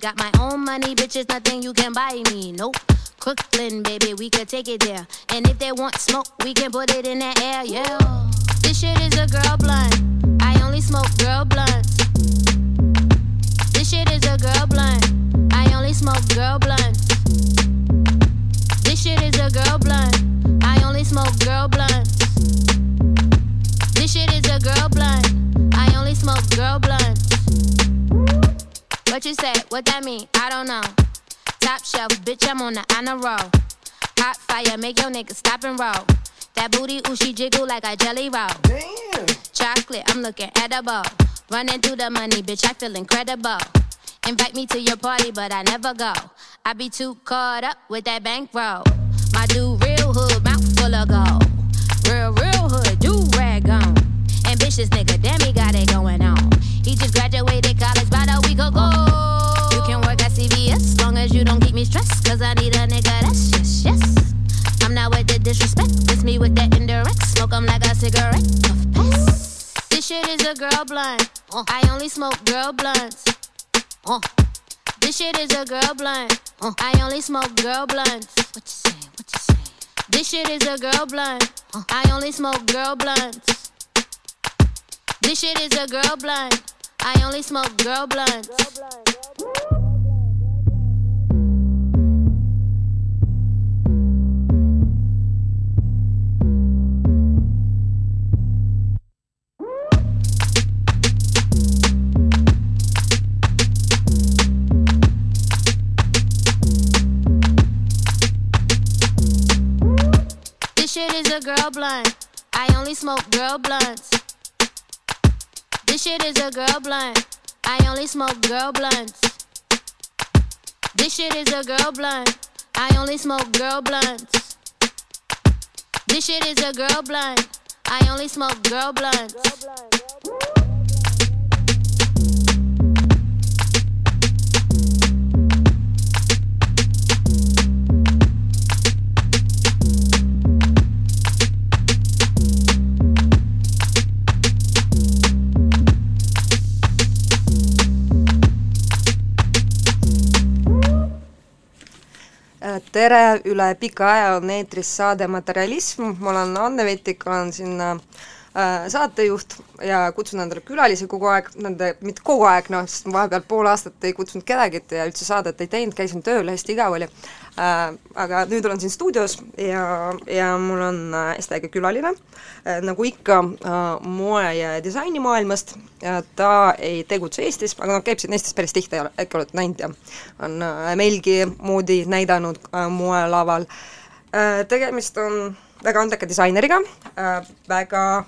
Got my own money, bitches, nothing you can buy me. Nope. Crooklyn, baby, we could take it there. And if they want smoke, we can put it in the air, yeah. This shit is a girl blunt. I only smoke girl blunts. This shit is a girl blunt. I only smoke girl blunts. This shit is a girl blunt. I only smoke girl blunts. This shit is a girl blunt. I only smoke girl blunts. What you said, What that mean? I don't know. Top shelf, bitch, I'm on the honor roll. Hot fire, make your nigga stop and roll. That booty, ooh, she jiggle like a jelly roll. Damn. Chocolate, I'm looking edible. Running through the money, bitch, I feel incredible. Invite me to your party, but I never go. I be too caught up with that bankroll. My dude, real hood, mouth full of gold. Real, real hood, do rag on. Ambitious nigga, damn, he got it going on. Graduated college about a week ago. You can work at CVS, long as you don't keep me stressed. Cause I need a nigga that's yes, yes. I'm not with the disrespect, it's me with that indirect. Smoke 'em like a cigarette. Puff pass. This shit is a girl blunt. Uh, I only smoke girl blunts. Uh, this shit is a girl blunt. Uh, I only smoke girl blunts. What you say? What you say? This shit is a girl blunt. Uh, I only smoke girl blunts. This shit is a girl blunt. I only smoke girl blunts. This shit is a girl blunt. I only smoke girl blunts. This shit is a girl blunt. I only smoke girl blunts. This shit is a girl blunt. I only smoke girl blunts. This shit is a girl blunt. I only smoke girl blunts. Tere, üle pika aja on eetris saade Materialism, ma olen Anne Vetik, olen siin äh, saatejuht ja kutsun endale külalisi kogu aeg, nende, mitte kogu aeg, noh, sest ma vahepeal pool aastat ei kutsunud kedagi ja üldse saadet ei teinud, käisin tööl, hästi igav oli äh,. aga nüüd olen siin stuudios ja, ja mul on äh, hästi äge külaline äh,, nagu ikka äh, moe- ja disainimaailmast ta ei tegutse Eestis, aga noh, käib siin Eestis päris tihti, äkki olete näinud ja on äh, meilgi moodi näidanud äh, moelaval äh,. tegemist on väga andeka disaineriga äh,, väga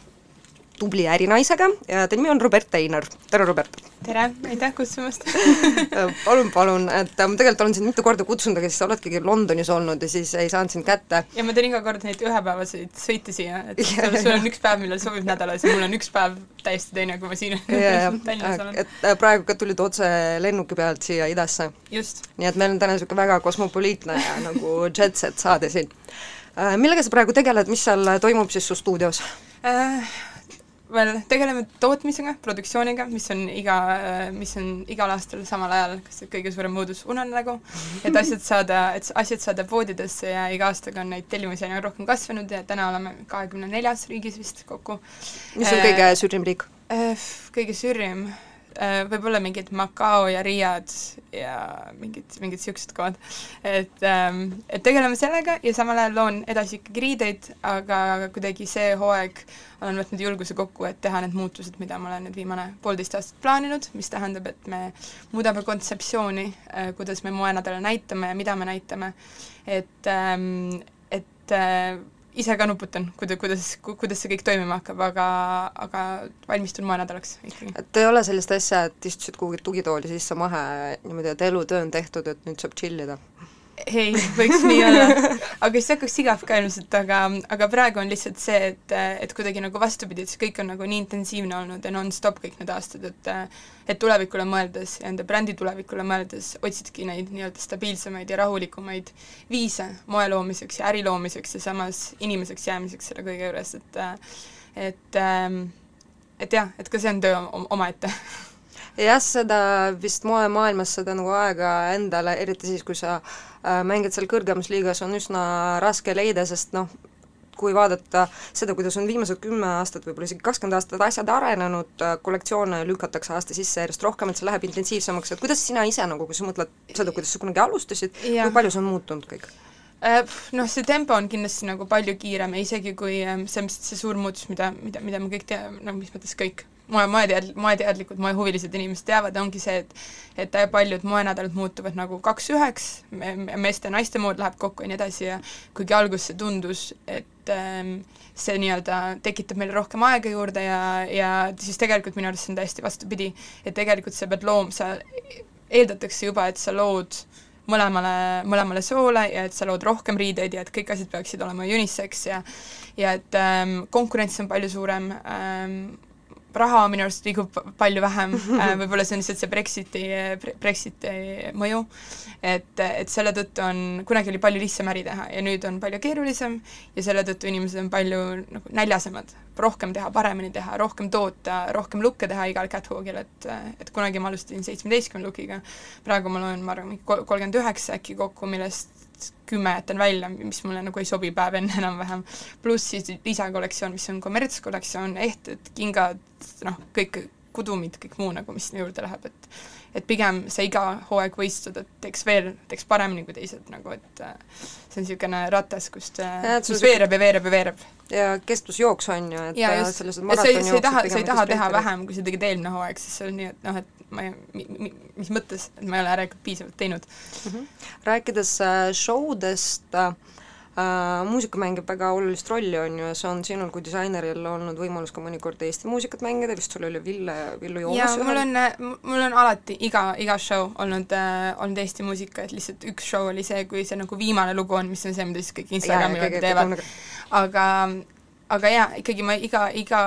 tubli ärinaisega ja ta nimi on Robert Teiner. tere, Robert! tere, aitäh kutsumast palun, palun, et ma tegelikult olen sind mitu korda kutsunud, aga siis sa oledki Londonis olnud ja siis ei saanud sind kätte. ja ma teen iga kord neid ühepäevaseid sõite siia, et sul on üks päev, millal sobib nädalas ja mul on üks päev täiesti teine, kui ma siin Tallinnas olen. et praegu ka tulid otse lennuki pealt siia idasse. nii et meil on täna niisugune väga kosmopoliitne ja nagu jet set saade siin. millega sa praegu tegeled, mis seal toimub siis su stuudios äh,? Veel tegeleme tootmisega, produktsiooniga, mis on iga, mis on igal aastal samal ajal kas kõige suurem õudus unenägu, et asjad saada, et asjad saada poodidesse ja iga aastaga on neid tellimusi aina rohkem kasvanud ja täna oleme kahekümne neljas riigis vist kokku. mis on kõige sürrim riik? Kõige sürrim Äh, võib-olla mingid Macao ja Riiad ja mingid, mingid niisugused kohad. et, ähm, et tegeleme sellega ja samal ajal loon edasi ikkagi riideid, aga kuidagi see hooaeg olen võtnud julguse kokku, et teha need muutused, mida ma olen nüüd viimane poolteist aastat plaaninud, mis tähendab, et me muudame kontseptsiooni, äh, kuidas me moenadele näitame ja mida me näitame, et, ähm, et äh, ise ka nuputan, kuida-, kuidas, kuidas see kõik toimima hakkab, aga, aga valmistun moenädalaks ikkagi. et ei ole sellist asja, et istusid kuhugi tugitooli sisse mahe niimoodi, et elutöö on tehtud, et nüüd saab chill ida? Ei, võiks nii olla. aga siis hakkaks igav ka ilmselt, aga, aga praegu on lihtsalt see, et, et kuidagi nagu vastupidi, et see kõik on nagu nii intensiivne olnud ja non-stop kõik need aastad, et et tulevikule mõeldes ja enda brändi tulevikule mõeldes otsidki neid nii-öelda stabiilsemaid ja rahulikumaid viise moe loomiseks ja äri loomiseks ja samas inimeseks jäämiseks selle kõige juures, et et et jah, et ka see on töö omaette jah, seda vist moemaailmas seda nagu aega endale, eriti siis, kui sa äh, mängid seal kõrgemas liigas, on üsna raske leida, sest noh, kui vaadata seda, kuidas on viimased kümme aastat, võib-olla isegi kakskümmend aastat asjad arenenud, äh, kollektsioone lükatakse aasta sisse järjest rohkem, et see läheb intensiivsemaks, et kuidas sina ise nagu, kui sa mõtled seda, kuidas sa kunagi alustasid, kui palju see on muutunud kõik? Äh, noh, see tempo on kindlasti nagu palju kiirem ja isegi kui ähm, see, see suur muutus, mida, mida, mida me kõik teame, no mis mõttes kõik, moe, moetead-, moeteadlikud, moehuvilised inimesed teavad, ongi see, et et paljud moenädalad muutuvad nagu kaks üheks, meeste ja naiste mood läheb kokku ja nii edasi ja kuigi alguses see tundus, et ähm, see nii-öelda tekitab meile rohkem aega juurde ja, ja siis tegelikult minu arust see on täiesti vastupidi, et tegelikult sa pead loom-, sa, eeldatakse juba, et sa lood mõlemale, mõlemale soole ja et sa lood rohkem riideid ja et kõik asjad peaksid olema unisex ja ja et ähm, konkurents on palju suurem ähm,, raha minu arust liigub palju vähem äh,, võib-olla see on lihtsalt see Brexiti, Brexiti mõju, et, et selle tõttu on, kunagi oli palju lihtsam äri teha ja nüüd on palju keerulisem ja selle tõttu inimesed on palju nagu näljasemad, rohkem teha, paremini teha, rohkem toota, rohkem lukke teha igal catwalkil, et et kunagi ma alustasin seitsmeteistkümne lukiga, praegu ma loen, ma arvan, mingi kolmkümmend üheksa äkki kokku, millest kümme jätan välja, mis mulle nagu ei sobi päev enne enam-vähem, pluss siis lisakollektsioon, mis on kommertskollektsioon, ehted, kingad, noh, kõik kudumid, kõik muu nagu, mis sinna juurde läheb, et et pigem sa iga hooaeg võistled, et teeks veel, teeks paremini kui teised nagu, et äh, see on niisugune ratas, äh, ja, mis veereb ja veereb ja veereb. ja kestvusjooks on ju, et ja, just, sellised maratonijooksud sa ei taha, sa ei taha teha vähem, kui sa tegid eelmine hooaeg, siis see on nii, et noh, et ma ei, mi-, mis mõttes, et ma ei ole järelikult piisavalt teinud mm. -hmm. rääkides äh, show dest äh,, äh, muusika mängib väga olulist rolli, on ju, ja see on sinul kui disaineril olnud võimalus ka mõnikord Eesti muusikat mängida, vist sul oli Ville, Villu Joomas jaa, mul on, äh, mul on alati iga, iga show olnud äh,, olnud Eesti muusika, et lihtsalt üks show oli see, kui see nagu viimane lugu on, mis on see, mida siis kõik Instagrami pealt teevad, aga aga jaa, ikkagi ma iga, iga,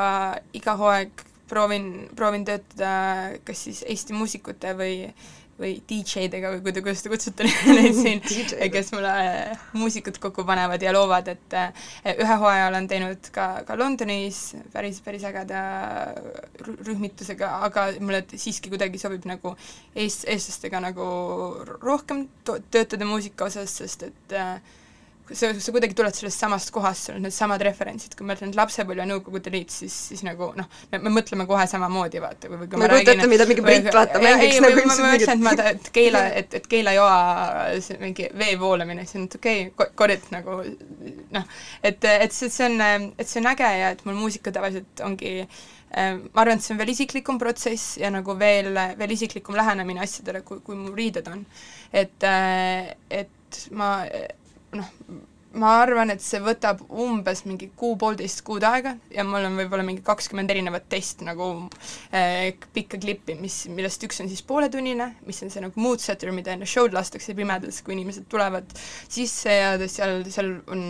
iga hooaeg proovin, proovin töötada kas siis Eesti muusikute või või DJ-dega või kuida-, kuidas te kutsute neid siin kes mulle muusikat kokku panevad ja loovad, et ühe hooaja olen teinud ka, ka Londonis päris, päris ägeda rühmitusega, aga mulle siiski kuidagi sobib nagu eest-, eestlastega nagu rohkem töötada muusika osas, sest et äh, sa, sa kuidagi tuled sellest samast kohast, sul on needsamad referentsid, kui ma ütlen, et lapsepõlve Nõukogude Liit, siis, siis nagu noh, me, me mõtleme kohe samamoodi, vaata, kui, kui ma, ma räägin ette, mida mingi britt, vaata, mängiks nagu mingit ma mõtlesin, et ma, et keila, et, et keelajoa see mingi vee voolamine, see on okei okay,, korjad nagu noh, et, et see, see on, et see on äge ja et mul muusika tavaliselt ongi ma arvan, et see on veel isiklikum protsess ja nagu veel, veel isiklikum lähenemine asjadele, kui, kui mu riided on. et, et ma noh, ma arvan, et see võtab umbes mingi kuu-poolteist kuud aega ja mul on võib-olla mingi kakskümmend erinevat testi nagu eh, pikka klippi, mis, millest üks on siis pooletunnine, mis on see nagu mood setter, mida enne show'd lastakse pimedas, kui inimesed tulevad sisse ja seal, seal on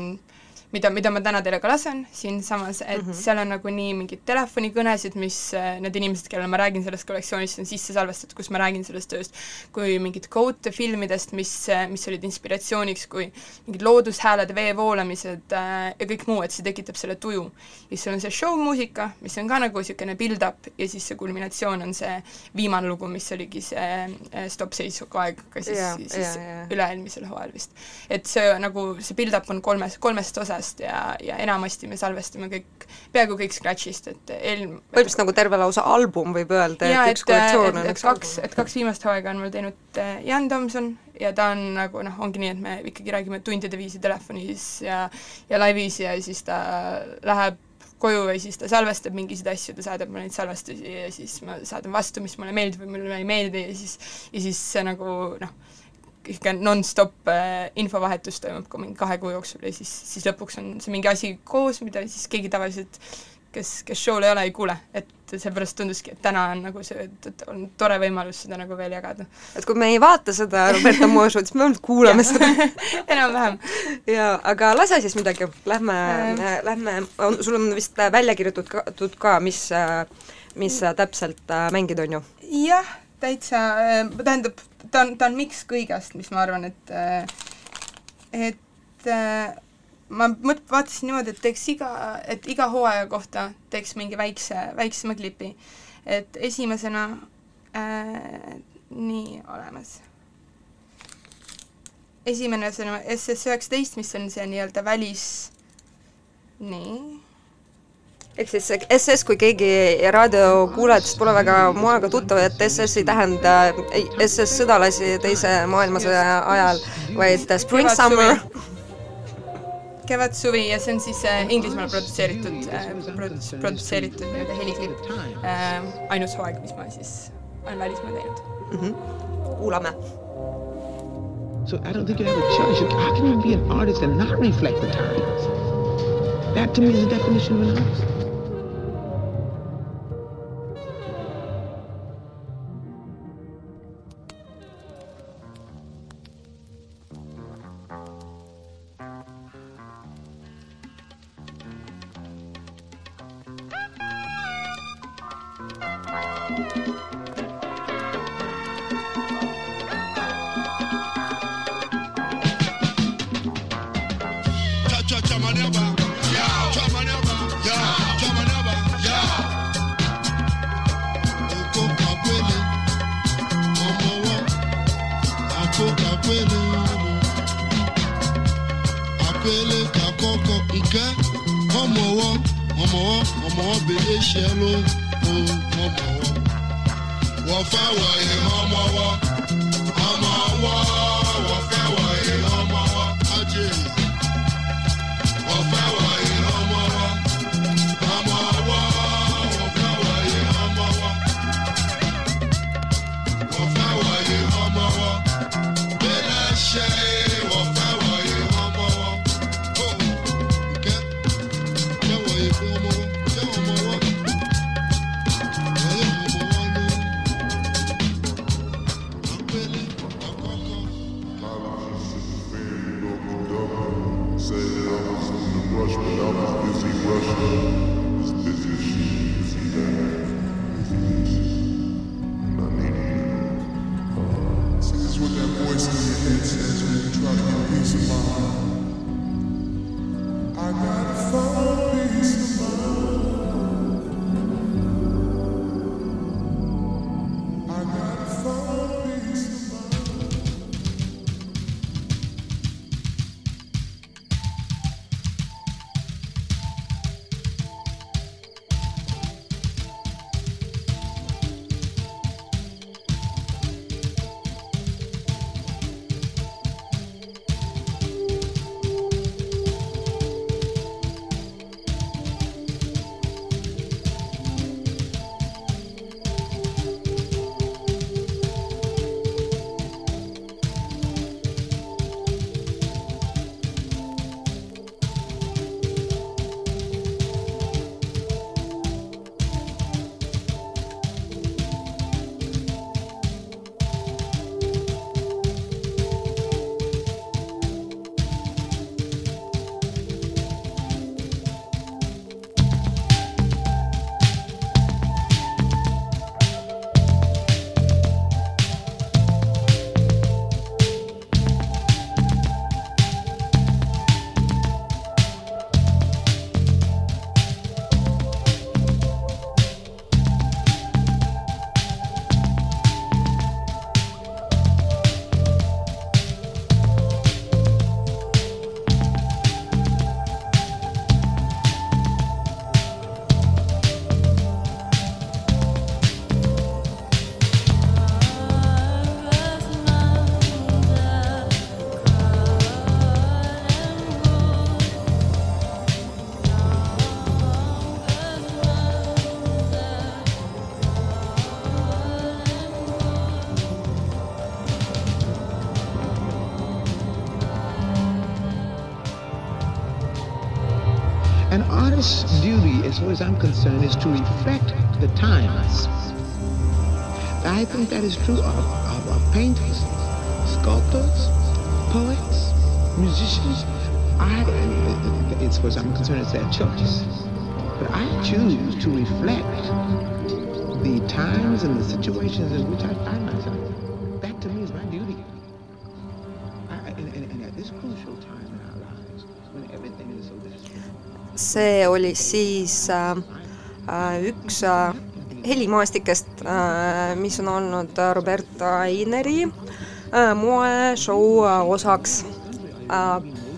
mida, mida ma täna teile ka lasen siinsamas, et mm -hmm. seal on nagunii mingeid telefonikõnesid, mis äh, need inimesed, kellele ma räägin sellest kollektsioonist, on sisse salvestatud, kus ma räägin sellest tööst, kui mingeid quote'e filmidest, mis, äh, mis olid inspiratsiooniks, kui mingid loodushääled, vee voolamised äh, ja kõik muu, et see tekitab selle tuju. ja siis sul on see show-muusika, mis on ka nagu niisugune build-up ja siis see kulminatsioon on see viimane lugu, mis oligi see äh, Stop seisuga aeg, ka siis, siis üle-eelmisel hooajal vist. et see nagu, see build-up on kolmes, kolmest osast ja, ja enamasti me salvestame kõik, peaaegu kõik Scratchist, et eelm-... põhimõtteliselt nagu terve lausa album, võib öelda, et üks kollektsioon on üks kaks, et kaks viimast hooaega on mul teinud äh, Jan Tomson ja ta on nagu noh, ongi nii, et me ikkagi räägime tundide viisi telefonis ja ja laivis ja siis ta läheb koju või siis ta salvestab mingisuguseid asju, ta saadab mulle neid salvestusi ja siis ma saadan vastu, mis mulle meeldib või mulle ei meeldi ja siis, ja siis see nagu noh, niisugune non-stop äh, infovahetus toimub ka mingi kahe kuu jooksul ja siis, siis lõpuks on see mingi asi koos, mida siis keegi tavaliselt kes, kes show'l ei ole, ei kuule, et seepärast tunduski, et täna on nagu see, et, on tore võimalus seda nagu veel jagada. et kui me ei vaata seda Roberta Moa show'd, siis me ainult kuulame seda enam-vähem. jaa, aga lase siis midagi, lähme äh. lähme, sul on vist välja kirjutatud ka, mis, mis täpselt äh, mängida, on ju? jah, täitsa, äh, tähendab, ta on, ta on miks kõigest, mis ma arvan, et et ma mõt-, vaatasin niimoodi, et teeks iga, et iga hooaja kohta teeks mingi väikse, väiksema klipi. et esimesena äh, nii, olemas. esimene on SS üheksateist, mis on see nii-öelda välis, nii ehk siis SS, kui keegi raadiokuulajatest pole väga moega tuttav, et SS ei tähenda SS sõdalasi Teise maailmasõja ajal, vaid Spring Summer Kevad-suvi ja see on siis äh, Inglismaal produtseeritud äh,, produ-, produtseeritud nii-öelda heliklipp äh,. ainus hooaeg, mis ma siis olen välismaal teinud mm. -hmm. kuulame. So I don't think you have a choice. How can you be an artist and not reflect the times? That to me is the definition of an artist. Say I was in the rush, but I was busy rushing. As I'm concerned, is to reflect the times. I think that is true of, of, of painters, sculptors, poets, musicians. I, as far as I'm concerned, it's their choice. But I choose to reflect the times and the situations in which I find see oli siis äh, äh, üks äh, helimaastikest mis on olnud Roberta Aineri äh, moeshow osaks.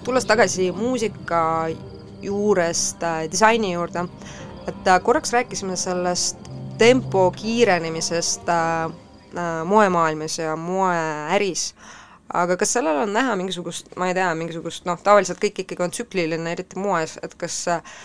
Tulles tagasi muusika juurest disaini juurde, et korraks rääkisime sellest tempo kiirenemisest moemaailmas ja moeäris aga kas sellel on näha mingisugust, ma ei tea, mingisugust noh, tavaliselt kõik ikkagi on tsükliline, eriti moes, et kas äh,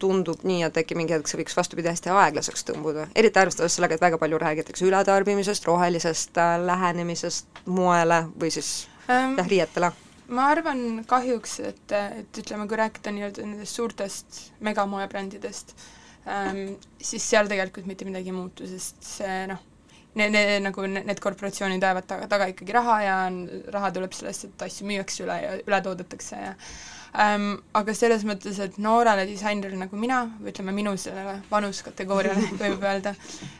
tundub nii, et äkki mingi hetk see võiks vastupidi hästi aeglaseks tõmbuda, eriti arvestades sellega, et väga palju räägitakse ületarbimisest, rohelisest äh, lähenemisest moele või siis Ähm, jah, riietele. ma arvan kahjuks, et, et ütleme, kui rääkida nii-öelda nendest suurtest megamoebrändidest ähm,, siis seal tegelikult mitte midagi ei muutu, sest see noh, need, need nagu ne- need korporatsioonid ajavad taga, taga ikkagi raha ja raha tuleb sellest, et asju müüakse üle ja üle toodetakse ja ähm, aga selles mõttes, et noorele disainerile nagu mina, või ütleme, minu sellele vanuskategooriale võib öelda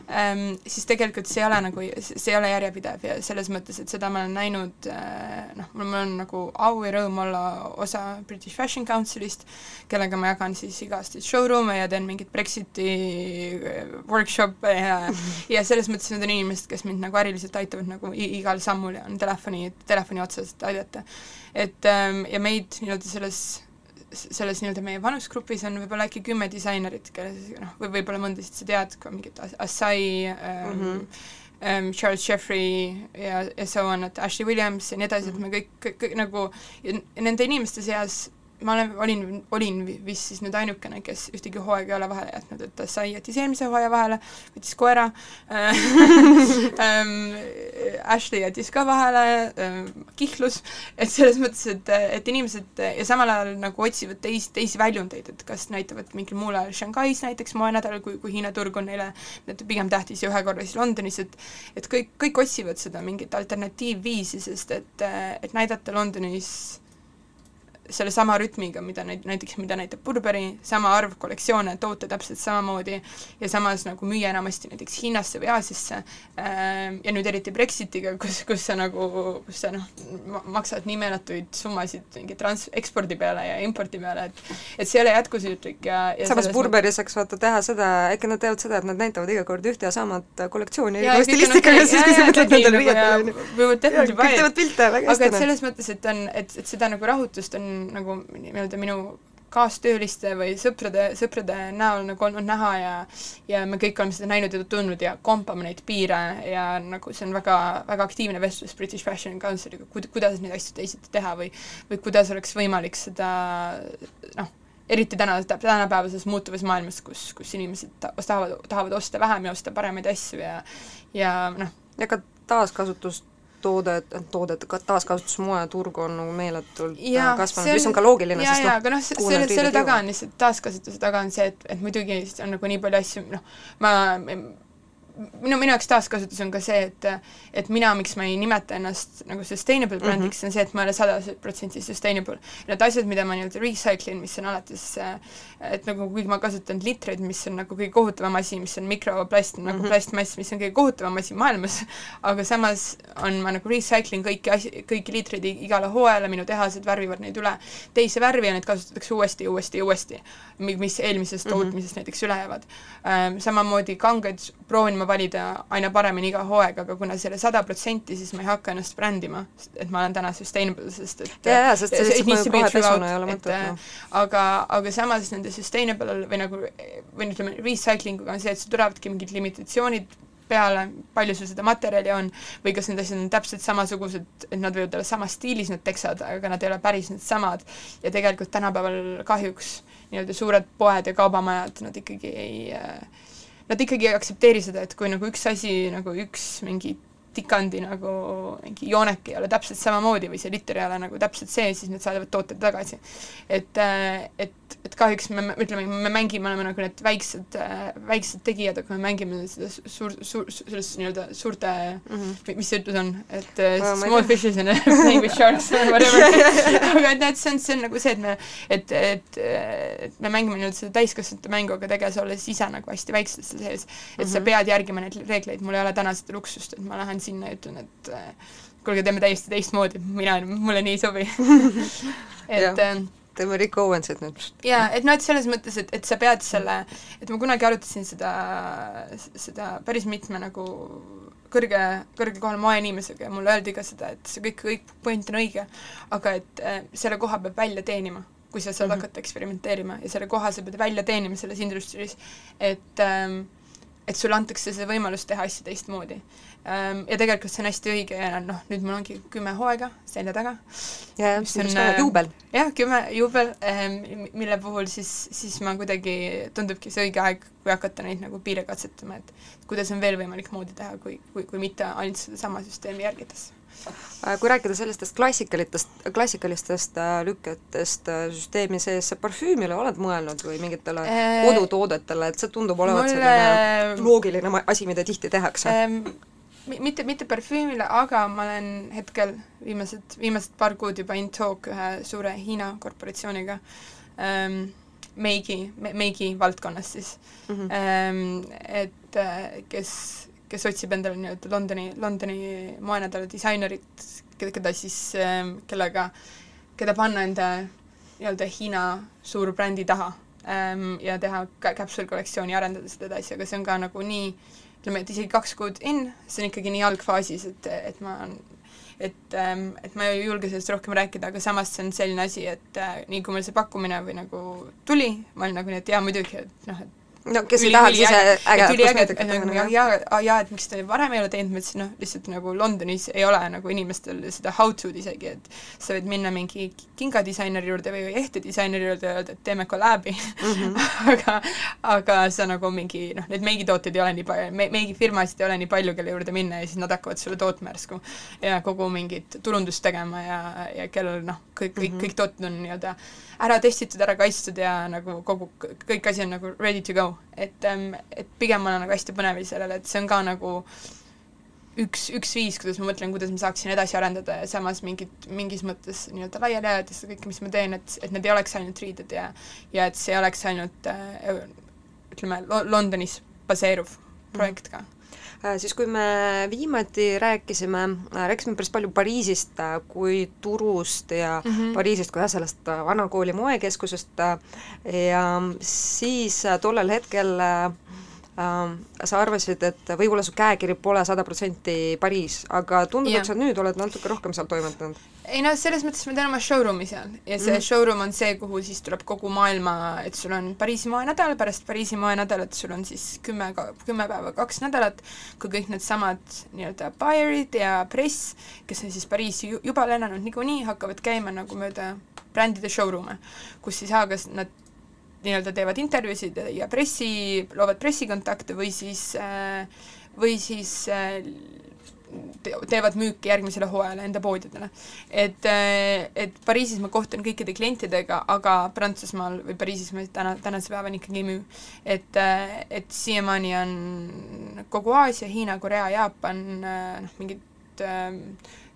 ähm,, siis tegelikult see ei ole nagu, see ei ole järjepidev ja selles mõttes, et seda ma olen näinud äh, noh, mul on nagu au ja rõõm olla osa British Fashion Councilist, kellega ma jagan siis iga-aastaseid showroom'e ja teen mingeid Brexiti äh, workshop'e ja ja selles mõttes need on inimesed, kes mind nagu äriliselt aitavad nagu igal sammul ja on telefoni, telefoni otsas, et aidata. Et ähm, ja meid nii-öelda selles selles nii-öelda meie vanusgrupis on võib-olla äkki kümme disainerit, kelles noh, või võib-olla mõndasid sa tead, mingit As- Assai ähm, mm, -hmm. ähm, Charles Jeffrey ja, ja so on, et Ashley Williams ja nii edasi, et me kõik, kõik, kõik nagu nende inimeste seas ma olen, olin, olin vi- vist siis nüüd ainukene, kes ühtegi hooaega ei ole vahele jätnud, et Assai jättis eelmise hooaja vahele, võttis koera ähm, Ashley jättis ka vahele ähm,, kihlus, et selles mõttes, et, et inimesed ja samal ajal nagu otsivad teisi, teisi väljundeid, et kas näitavad mingil muul ajal Shanghais näiteks moenädalal, kui, kui Hiina turg on neile pigem tähtis ja ühe korra siis Londonis, et et kõik, kõik otsivad seda mingit alternatiivviisi, sest et, et näidata Londonis sellesama rütmiga, mida neid, näiteks mida näitab Burberry, sama arv kollektsioone, toote täpselt samamoodi ja samas nagu müüa enamasti näiteks Hiinasse või Aasiasse. Ja nüüd eriti Brexitiga, kus, kus sa nagu, kus sa noh, maksad nii meeletuid summasid mingi trans-, ekspordi peale ja impordi peale, et et see ei ole jätkusuutlik ja, ja samas Burberry saaks vaata teha seda, äkki nad teevad seda, et nad näitavad iga kord ühte ja samat kollektsiooni Jaa, iga kõik on stilistikaga, siis kui sa mõtled nendele ja riietele, kõik teevad pilte väga aga hästi, et noh. selles mõttes, et on, et, et seda nagu rahutust on nagu nii-öelda minu kaastööliste või sõprade, sõprade näol nagu olnud näha ja ja me kõik oleme seda näinud ja tundnud ja kompame neid piire ja nagu see on väga, väga aktiivne vestlus British Fashion Counciliga, kuid-, kuidas neid asju teisiti teha või või kuidas oleks võimalik seda noh, eriti täna, tänapäevases muutuvas maailmas, kus, kus inimesed ta- tahavad, tahavad osta vähem ja osta paremaid asju ja ja noh, ja ka taaskasutustoodet, toodet, ka taaskasutusmoeturg on nagu meeletult äh, kasvanud, mis on ka loogiline, sest noh, aga noh, selle, selle taga on lihtsalt taaskasutuse taga on see, et, et muidugi on nagu nii palju asju, noh, ma, minu, minu jaoks taaskasutus on ka see, et et mina, miks ma ei nimeta ennast nagu sustainable Mhm. brändiks mm, -hmm. on see, et ma ei ole sada protsenti sustainable. Need asjad, mida ma nii-öelda recycle in, mis on alates äh, et nagu kuigi ma kasutan litreid, mis on nagu kõige kohutavam asi, mis on mikroplast mm, -hmm. nagu plastmass, mis on kõige kohutavam asi maailmas, aga samas on, ma nagu recycling kõiki asi, kõiki liitreid igale hooajale, minu tehased värvivad neid üle teise värvi ja neid kasutatakse uuesti ja uuesti ja uuesti, mis eelmisest mm -hmm. tootmisest näiteks üle jäävad ähm,. Samamoodi kanged proovin ma valida aina paremini iga hooaega, aga kuna see ei ole sada protsenti, siis ma ei hakka ennast brändima, et ma olen täna sustainable, sest et Jaa, jaa, sest see lihtsalt rohepesuna, throughout, ei ole et, mõtet, äh, noh. aga, aga samas nende sustainable või nagu, või ütleme, recycling uga on see, et sul tulevadki mingid limitatsioonid peale, palju sul seda materjali on, või kas need asjad on täpselt samasugused, et nad võivad olla samas stiilis, need teksad, aga nad ei ole päris needsamad. ja tegelikult tänapäeval kahjuks nii-öelda suured poed ja kaubamajad, nad ikkagi ei äh, nad ikkagi ei aktsepteeri seda, et kui nagu üks asi, nagu üks mingi tikandi nagu mingi joonek ei ole täpselt samamoodi või see liter ei ole nagu täpselt see, siis nad saadavad tooted tagasi. et, äh, et et kahjuks me, me ütleme, me mängime, oleme nagu need väiksed äh,, väiksed tegijad, aga me mängime seda suur, suur, sellest nii-öelda suurte mm, -hmm. mis see ütlus on, et ma ei small fishes and playing with sharks or whatever. Aga et näed, see on, see on nagu see, et me, et, et, et me mängime nii-öelda seda täiskasvanute mängu, aga tegelikult olles ise nagu hästi väiksed seal sees, et sa pead järgima neid reegleid, mul ei ole täna seda luksust, et ma lähen sinna ja ütlen, et kuulge, teeme täiesti teistmoodi, mina, mulle nii ei sobi. Et Jah. Teeme Rick Owensit nüüd. jaa, et noh, et selles mõttes, et, et sa pead selle, et ma kunagi arutasin seda, seda päris mitme nagu kõrge, kõrge kohal moeinimesega ja mulle öeldi ka seda, et see kõik, kõik point on õige, aga et äh, selle koha peab välja teenima, kui sa saad mm -hmm. hakata eksperimenteerima ja selle koha sa pead välja teenima selles industry's, et ähm, et sulle antakse see võimalus teha asju teistmoodi. Ja tegelikult see on hästi õige ja noh, nüüd mul ongi kümme hooaega selja taga ja Mis on, äh, juubel. jah, kümme juubel ähm,, mille puhul siis, siis ma kuidagi, tundubki see õige aeg, kui hakata neid nagu piire katsetama, et kuidas on veel võimalik moodi teha, kui, kui, kui mitte ainult sedasama süsteemi järgides. Äh, kui rääkida sellistest klassikalitest, klassikalistest äh, lüketest süsteemi sees, sa parfüümile oled mõelnud või mingitele kodutoodetele, et see tundub olevat mulle- selline loogiline asi, mida tihti tehakse. Mi- mitte, mitte parfüümile, aga ma olen hetkel viimased, viimased paar kuud juba in talk ühe suure Hiina korporatsiooniga ähm,, meigi, meigi valdkonnas siis Mhm. ähm,, et äh, kes, kes otsib endale nii-öelda Londoni, Londoni moenädala disainerit, keda, siis ähm,, kellega, keda panna enda nii-öelda Hiina suurbrändi taha ähm, ja teha ka capsule kollektsiooni, arendada seda edasi, aga see on ka nagu nii ütleme, et isegi kaks kuud in, see on ikkagi nii algfaasis, et, et ma et ähm,, et ma ei julge sellest rohkem rääkida, aga samas see on selline asi, et äh, nii kui mul see pakkumine või nagu tuli, ma olin nagu et jaa muidugi, et noh, et no kes ei tahaks ise et kosmeetikat teha ja, ja, et miks te varem ei ole teinud, ma ütlesin noh, lihtsalt nagu Londonis ei ole nagu inimestel seda how to'd isegi, et sa võid minna mingi kingadisaineri juurde või ehtedisaineri juurde ja öelda, et teeme kolläbi mm. -hmm. aga aga sa nagu mingi noh, neid meigitooteid ei ole nii palju me,, meigifirmasid ei ole nii palju, kelle juurde minna ja siis nad hakkavad sulle tootma järsku ja kogu mingit turundust tegema ja, ja kellel noh, kõik, kõik mm, -hmm. kõik tooted on nii-öelda ära testitud, ära kaitstud ja nagu kogu, kõik asi on nagu ready to go. et, et pigem ma olen nagu hästi põnevil sellele, et see on ka nagu üks, üks viis, kuidas ma mõtlen, kuidas ma saaksin edasi arendada ja samas mingit, mingis mõttes nii-öelda laiali ajada seda kõike, mis ma teen, et, et need ei oleks ainult riided ja ja et see oleks ainult äh, ütleme, Londonis baseeruv projekt ka. Äh, siis kui me viimati rääkisime, rääkisime päris palju Pariisist äh, kui turust ja mm. -hmm. Pariisist kui jah, sellest äh, vanakooli moekeskusest äh, ja siis äh, tollel hetkel äh, äh, sa arvasid, et võib-olla su käekiri pole sada protsenti Pariis, aga tundub, et sa nüüd oled natuke rohkem seal toimetanud. Ei no selles mõttes ma teen oma showroom'i seal ja see mm. showroom on see, kuhu siis tuleb kogu maailma, et sul on Pariisi moenädal, pärast Pariisi moenädalat sul on siis kümme, kümme päeva, kaks nädalat, kui kõik needsamad nii-öelda buyer'id ja press, kes on siis Pariisi ju- juba lennanud niikuinii, hakkavad käima nagu mööda brändide showroom'e, kus siis A, kas nad nii-öelda teevad intervjuusid ja pressi, loovad pressikontakte või siis äh, või siis äh, teevad müüki järgmisele hooajale enda poodidele. et, et Pariisis ma kohtun kõikide klientidega, aga Prantsusmaal või Pariisis ma täna, tänase päevani ikkagi ei müü. et, et siiamaani on kogu Aasia, Hiina, Korea, Jaapan, noh, mingid äh,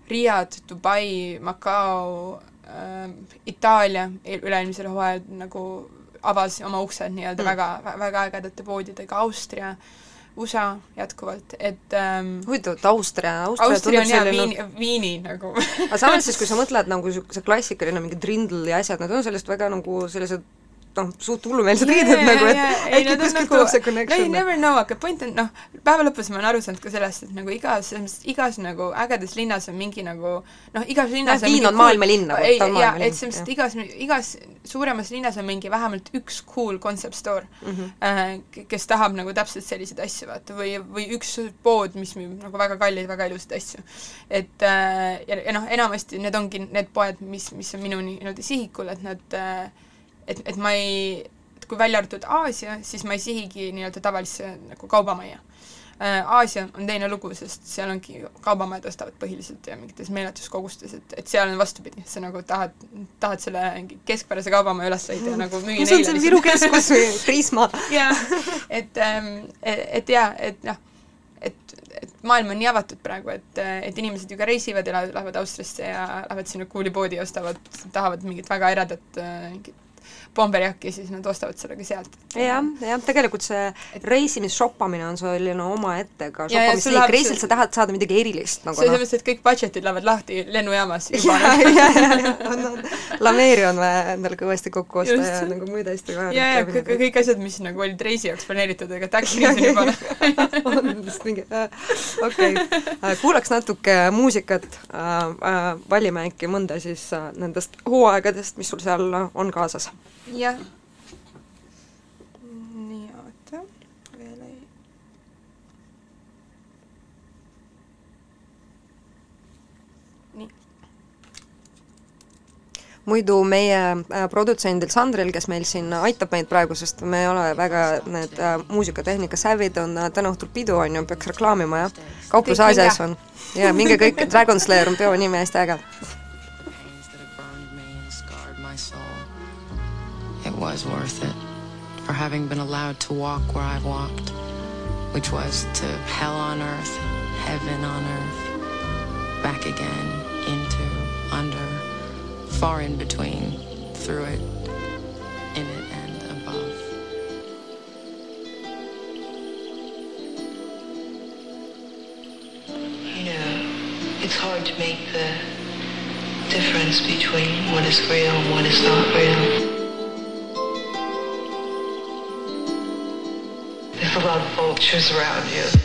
Riad, Dubai, Macao äh,, Itaalia eel- üle-eelmisel hooajal nagu avas oma uksed nii-öelda Mm. väga, väga ägedate poodidega, Austria, USA jätkuvalt, et ähm, huvitav, et Austria, Austria, Austria on jaa, Viini, Viini nagu. Aga samas siis, kui sa mõtled nagu niisuguse klassikaline mingi trindl ja asjad, need on sellest väga nagu sellised noh, suht hullumeelsed riided nagu, et äkki kuskilt tuleb see no connection you. never know, aga point on noh, päeva lõpus ma olen aru saanud ka sellest, et nagu igas, igas nagu ägedas linnas on mingi nagu noh, igas linnas Noh, Viin on maailmalinn nagu, ei ta on, jaa, maailmalinn, et selles mõttes, et igas, igas suuremas linnas on mingi vähemalt üks cool concept store mm. -hmm. kes tahab nagu täpselt selliseid asju vaata või, või üks pood, mis müüb nagu väga kalleid, väga ilusaid asju. et äh, ja, ja noh, enamasti need ongi need poed, mis, mis on minu nii-öelda sihikul, et nad äh, et, et ma ei, kui välja arvatud Aasia, siis ma ei sihigi nii-öelda tavalisse nagu kaubamajja. äh, Aasia on teine lugu, sest seal ongi, kaubamajad ostavad põhiliselt ja mingites meeletus kogustes, et, et seal on vastupidi, sa nagu tahad, tahad selle keskpärase kaubamaja üles leida ja nagu müüa see on see Viru keskus või Prisma? jah, et, et, et jaa, et noh, et, et maailm on nii avatud praegu, et, et inimesed ju ka reisivad ja lähevad Austriasse ja lähevad sinna kuulipoodi ja ostavad, tahavad mingit väga eredat mingit bomberjakki, siis nad ostavad selle ka sealt. jah, jah, tegelikult see reisimis, shoppamine on selline omaette ka shoppamisliik, reisil sa tahad saada midagi erilist nagu noh. sellepärast, et kõik budget'id lähevad lahti lennujaamas juba. lameeri on vaja endale kõvasti kokku osta Just. ja nagu muid hästi vaja. ja, ja kõik, kõik asjad, mis nagu olid reisi jaoks planeeritud, ega tax-free on juba on vist mingi, okei, äh, kuulaks natuke muusikat, äh, valime äkki mõnda siis äh, nendest hooaegadest, mis sul seal on kaasas jah. nii, oota, veel ei. nii. muidu meie äh, produtsendil Sandril, kes meil siin aitab meid praegu, sest me ei ole väga need äh, muusikatehnika sävid on äh, täna õhtul pidu on ju, peaks reklaamima jah. kauplus Aasias on. ja minge kõik, Dragon Slayer on peo nimi hästi äge worth it for having been allowed to walk where I walked, which was to hell on earth, heaven on earth, back again, into, under, far in between, through it, in it, and above. You know, it's hard to make the difference between what is real and what is not real. There's a lot of vultures around you.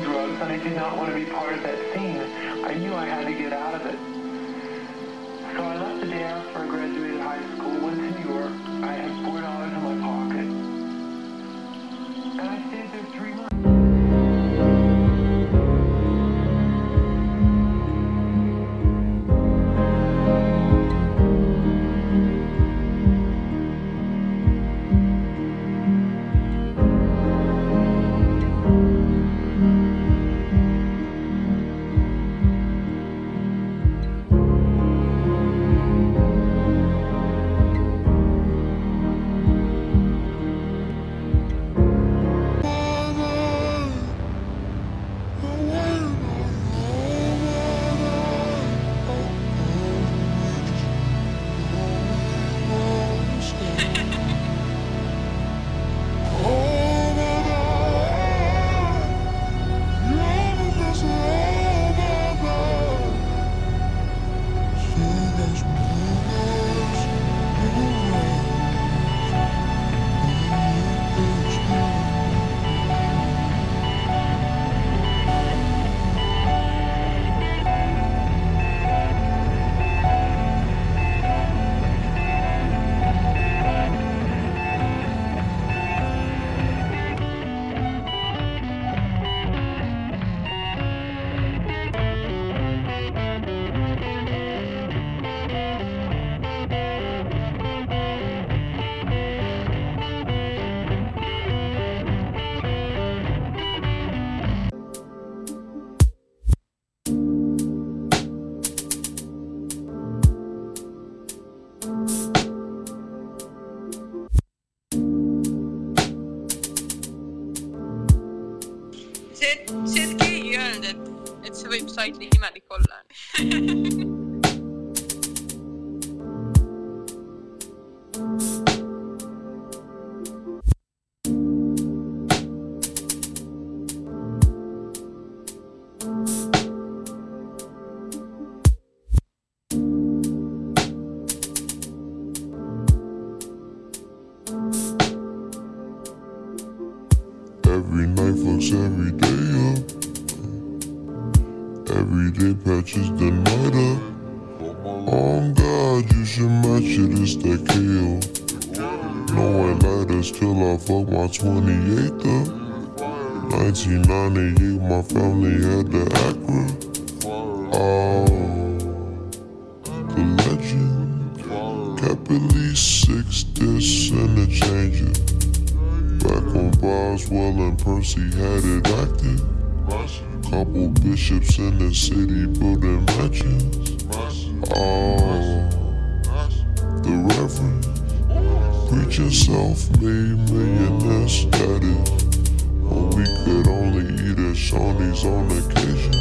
drugs and I did not want to be part of that scene. I knew I had to get out of it. So I left the day after I graduated high school, went to New York. I had 28th up. 1998, my family had the Acura. Oh, the legend. Kept at least six discs and a changer. Back when Boswell and Percy had it active. Couple bishops in the city building mansions. Oh, the Reverend. Preaching self-made status. When we could only eat at Shawnee's on occasion.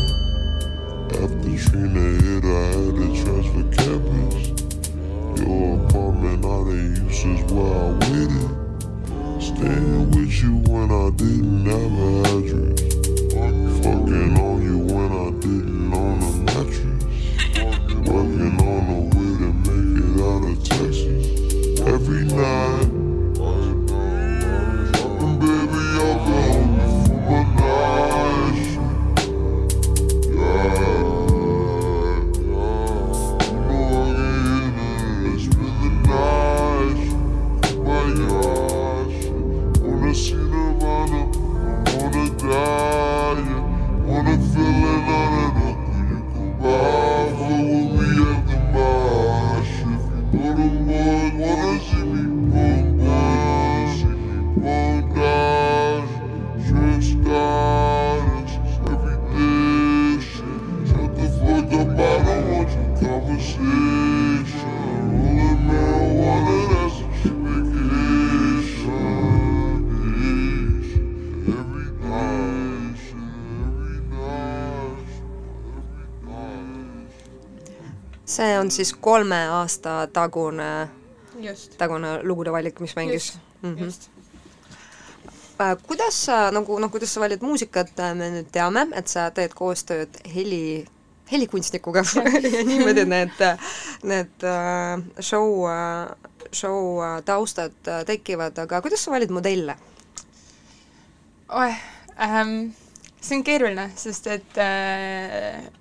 After Trina hit, I had to transfer campus. Your apartment, I didn't use is where I waited. Staying with you when I didn't have on siis kolme aasta tagune, tagune lugude valik, mis mängis mm. -hmm. just. kuidas sa nagu, noh kuidas sa valid muusikat, me nüüd teame, et sa teed koostööd heli, helikunstnikuga ja niimoodi need, need äh, show, show äh, taustad äh, tekivad, aga kuidas sa valid modelle? oeh ähm,, see on keeruline, sest et äh,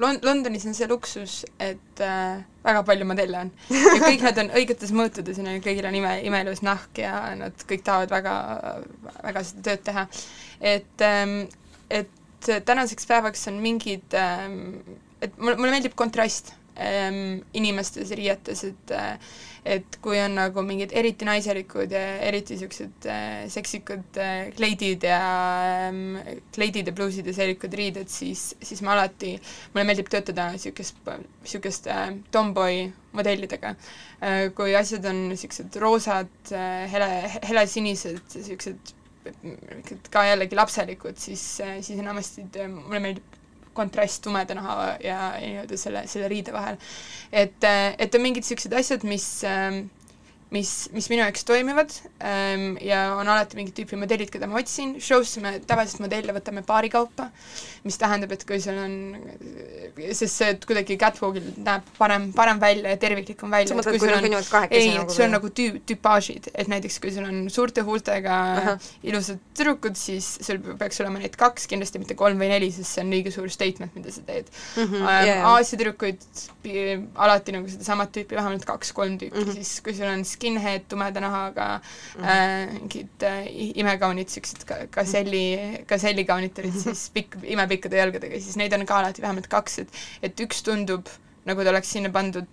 Lon-, Londonis on see luksus, et äh, väga palju modelle on. ja kõik nad on õigetes mõõtudes ja neil kõigil on ime, imeilus nahk ja nad kõik tahavad väga, väga seda tööd teha. et ähm,, et tänaseks päevaks on mingid ähm,, et mulle, mulle meeldib kontrast inimestes riietes, et äh, et kui on nagu mingid eriti naiselikud ja eriti niisugused äh, seksikud äh, kleidid ja ähm, kleidid ja pluusid ja seelikud riided, siis, siis ma alati, mulle meeldib töötada niisugust, niisugust tomboy modellidega. Kui asjad on niisugused roosad hele, helesinised, niisugused ka jällegi lapselikud, siis, siis enamasti mulle meeldib kontrast tumeda naha ja, nii-öelda selle, selle riide vahel. et, et on mingid niisugused asjad, mis ähm, mis, mis minu jaoks toimivad ähm, ja on alati mingit tüüpi modellid, keda ma otsin, show'sse me tavaliselt modelle võtame paari kaupa, mis tähendab, et kui sul on, sest see et kuidagi catwalk'il näeb parem, parem välja ja terviklikum välja. sa mõtled, kui kõnnivad kahekesi ei, nagu see on nagu tüü-, tüpaažid, et näiteks kui sul on suurte huultega Ahah. ilusad tüdrukud, siis sul peaks olema neid kaks, kindlasti mitte kolm või neli, sest see on liiga suur statement, mida sa teed mm. jaa, jaa. Aasia tüdrukuid alati nagu sedasamat tüüpi, vähemalt kaks-kolm tüüpi mm. -hmm. siis kui sul on skinhead tumeda nahaga mm. -hmm. äh, mingid äh, i- imekaunid siuksed ka- gaselli, gasellikaunitarid Mhm. siis pikk, imepikkade jalgadega, siis neid on ka alati vähemalt kaks, et et üks tundub nagu ta oleks sinna pandud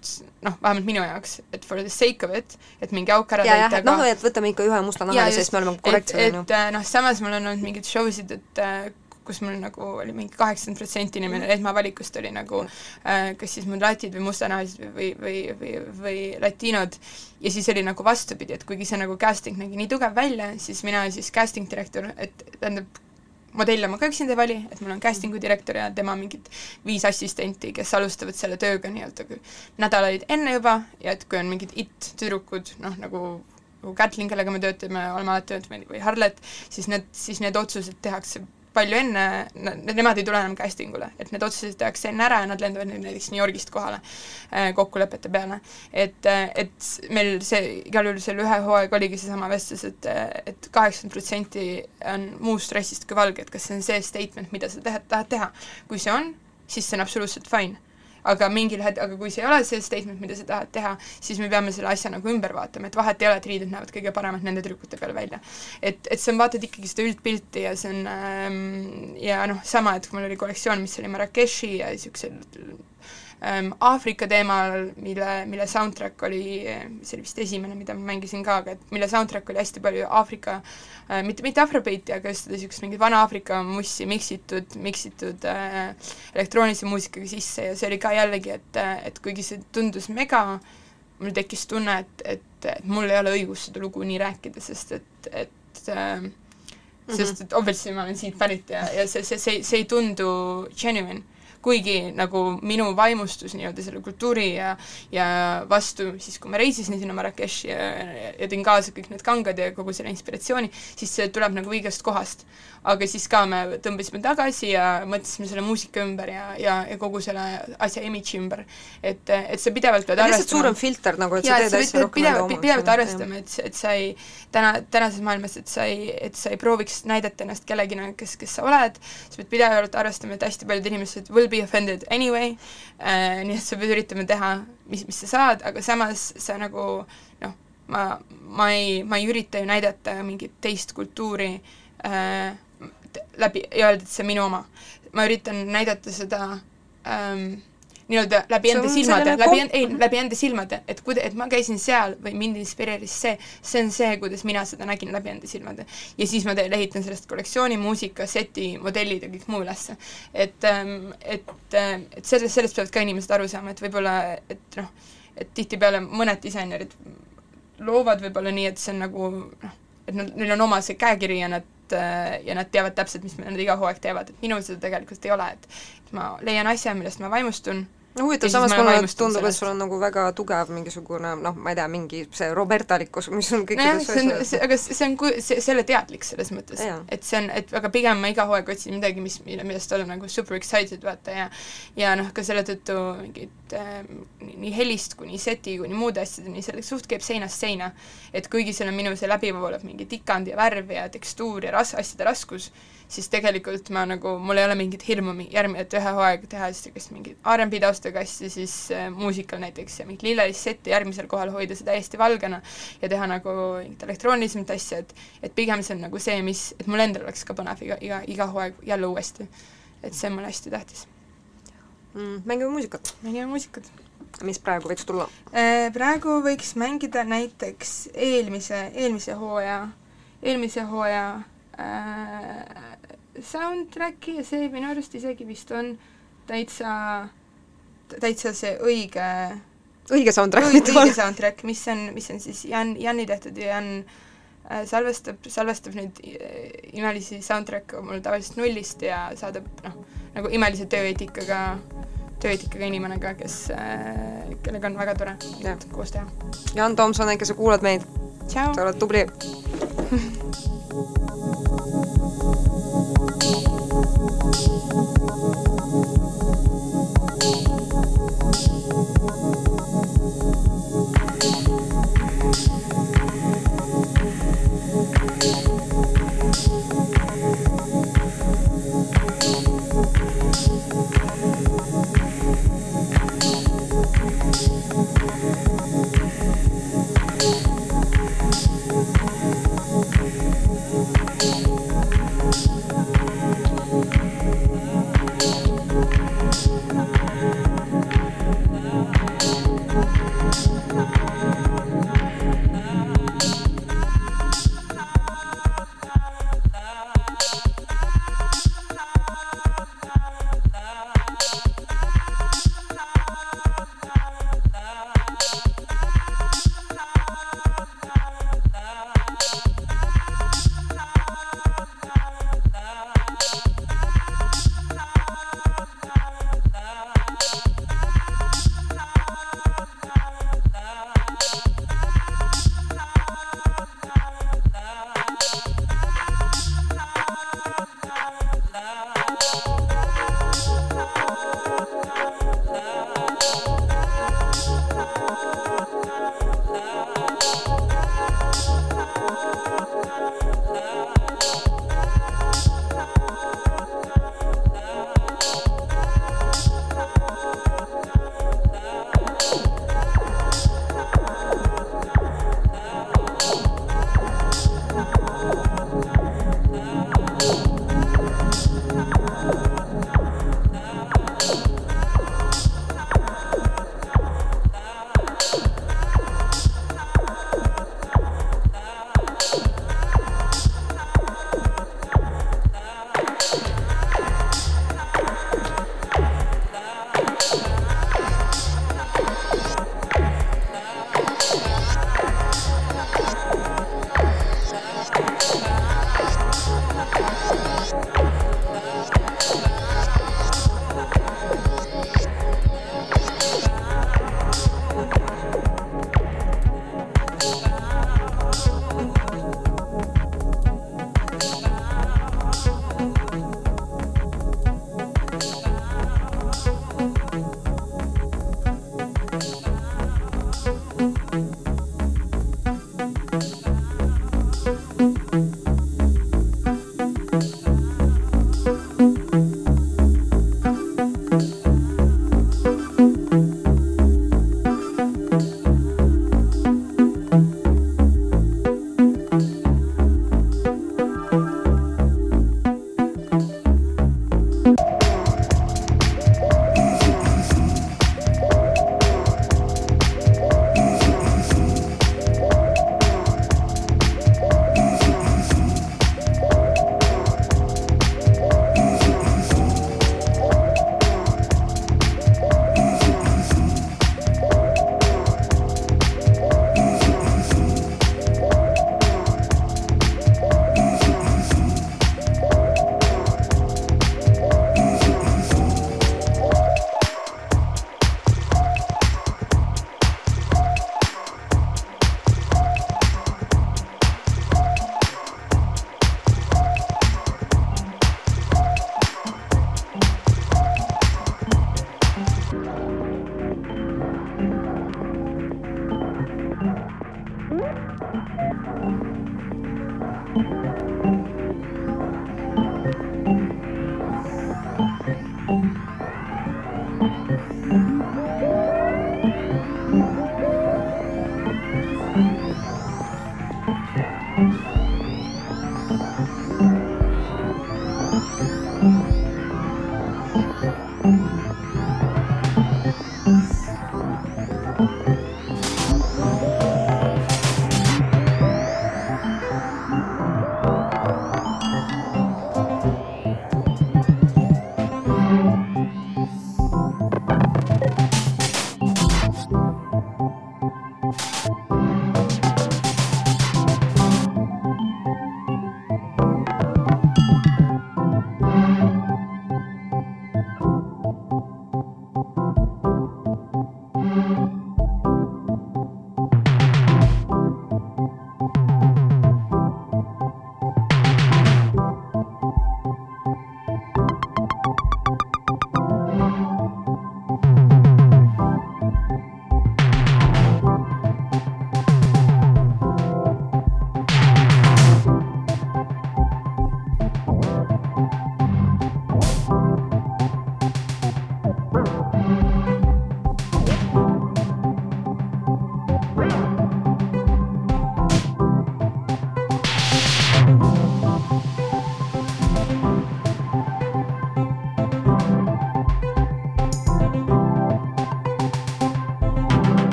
noh, vähemalt minu jaoks, et for the sake of it, et mingi auk ära täita, et noh, et võtame ikka ühe musta nahalise, just, sest me oleme korrektsed, on ju et. äh, noh, samas mul on olnud mingeid show sid, et äh, kus mul nagu oli mingi kaheksakümmend protsenti inimene esmavalikust oli nagu äh, kas siis mudlatid või mustanahalised või, või, või, või latiinod ja siis oli nagu vastupidi, et kuigi see nagu casting nägi nii tugev välja, siis mina siis casting direktor, et tähendab, modelle ma ka üksinda ei vali, et mul on casting'u direktor ja tema mingid viis assistenti, kes alustavad selle tööga nii-öelda nädalaid enne juba ja et kui on mingid it-tüdrukud, noh nagu nagu Kätlin, kellega me töötame, oleme alati töötanud, või Harlet, siis need, siis need otsused tehakse palju enne, nemad ei tule enam casting ule, et need otsused tehakse enne ära ja nad lendavad nüüd näiteks New Yorgist kohale äh, kokkulepete peale. et, äh, et meil see, igal juhul seal ühe hooaeg oligi seesama vestlus, et, äh, et kaheksakümmend protsenti on muust rassist kui valge, et kas see on see statement, mida sa tahad, tahad teha. kui see on, siis see on absoluutselt fine aga mingil hetkel, aga kui see ei ole see statement, mida sa tahad teha, siis me peame selle asja nagu ümber vaatama, et vahet ei ole, et riided näevad kõige paremad nende tüdrukute peal välja. et, et sa vaatad ikkagi seda üldpilti ja see on ähm, ja noh, sama, et kui mul oli kollektsioon, mis oli Marrakechi ja niisugused Aafrika teemal, mille, mille soundtrack oli, see oli vist esimene, mida ma mängisin ka, aga et mille soundtrack oli hästi palju Aafrika äh,, mitte, mitte afrobeiti, aga just niisugust mingit Vana-Aafrika mussi miksitud, miksitud äh, elektroonilise muusikaga sisse ja see oli ka jällegi, et, et kuigi see tundus mega, mul tekkis tunne, et, et, et mul ei ole õigus seda lugu nii rääkida, sest et, et äh, sest et obviously ma olen siit pärit ja, ja see, see, see, see ei tundu genuine kuigi nagu minu vaimustus nii-öelda selle kultuuri ja ja vastu siis, kui ma reisisin sinna Marrakechi ja, ja, ja tõin kaasa kõik need kangad ja kogu selle inspiratsiooni, siis see tuleb nagu õigest kohast. aga siis ka me tõmbasime tagasi ja mõtlesime selle muusika ümber ja, ja, ja kogu selle asja imidži ümber. et, et sa pidevalt pead arvestama lihtsalt suurem filter nagu, et sa teed asju rohkem enda omaks. pidevalt arvestama, et, et sa ei, täna, tänases maailmas, et sa ei, et sa ei prooviks näidata ennast kellegina, kes, kes sa oled, sa pead pidevalt arvestama, et hästi paljud inimesed will be offended anyway äh,, nii et sa pead üritama teha, mis, mis sa saad, aga samas sa nagu noh, ma, ma ei, ma ei ürita ju näidata mingit teist kultuuri äh, läbi ja öelda, et see on minu oma. ma üritan näidata seda ähm, nii-öelda läbi enda silmade, läbi, ei, läbi enda silmade, et kuida-, et ma käisin seal või mind inspireeris see, see on see, kuidas mina seda nägin läbi enda silmade. ja siis ma teen, ehitan sellest kollektsiooni, muusika, seti, modellid ja kõik muu ülesse. et, ähm, et, äh, et sellest, sellest peavad ka inimesed aru saama, et võib-olla, et noh, et tihtipeale mõned disainerid loovad võib-olla nii, et see on nagu noh, et nad, neil on oma see käekiri ja nad äh, ja nad teavad täpselt, mis nad iga hooaeg teevad, et minul seda tegelikult ei ole, et ma leian asja, millest ma vaimustun no huvitav, samas mulle tundub, et sul on nagu väga tugev mingisugune noh, ma ei tea, mingi see robertalikkus, mis on kõikides no asjades. aga see on see, see ei ole teadlik selles mõttes, et see on, et aga pigem ma iga hooaeg otsin midagi, mis, mille, millest olla nagu super excited, vaata, ja ja noh, ka selle tõttu mingid äh, nii helist kuni seti kuni muude asjadeni, see suht käib seinast seina. et kuigi seal on minu see läbivoolav mingi tikand ja värv ja tekstuur ja ras-, asjade raskus, siis tegelikult ma nagu, mul ei ole mingit hirmu järgmine, et ühe hooaega teha niisugust mingit R&B taustaga asja, siis äh, muusikal näiteks ja mingit lillelist setti järgmisel kohal hoida see täiesti valgena ja teha nagu mingit elektroonilisemat asja, et et pigem see on nagu see, mis, et mul endal oleks ka põnev iga, iga, iga hooaeg jälle uuesti. et see on mulle hästi tähtis mm,. mängime muusikat. mängime muusikat mis praegu võiks tulla? Äh, praegu võiks mängida näiteks eelmise, eelmise hooaja, eelmise hooaja äh, soundtracki ja see minu arust isegi vist on täitsa, täitsa see õige õige soundtrack õige, õige soundtrack, mis on, mis on siis Jan, Janni tehtud ja Jan äh, salvestab, salvestab neid äh, imelisi soundtrack'e mul tavaliselt nullist ja saadab noh, nagu imelise tööeetikaga, tööeetikaga inimene ka, kes äh,, kellega on väga tore koos teha. Jaan Tomson, äkki sa kuulad meid? sa oled tubli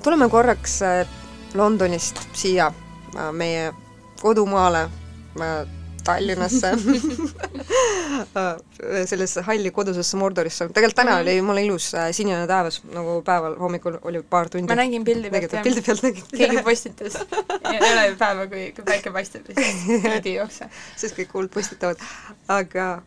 tuleme korraks äh, Londonist siia äh, meie kodumaale, Tallinnasse sellesse halli kodusesse Mordorisse. tegelikult täna Mhm. oli jumala ilus sinine taevas, nagu päeval hommikul oli paar tundi. ma nägin pildi pealt, jah. pildi pealt nägid? keegi postitas. ei ole ju päeva, kui, kui päike paistab ja siis pildi ei jookse. siis kõik hullud postitavad, aga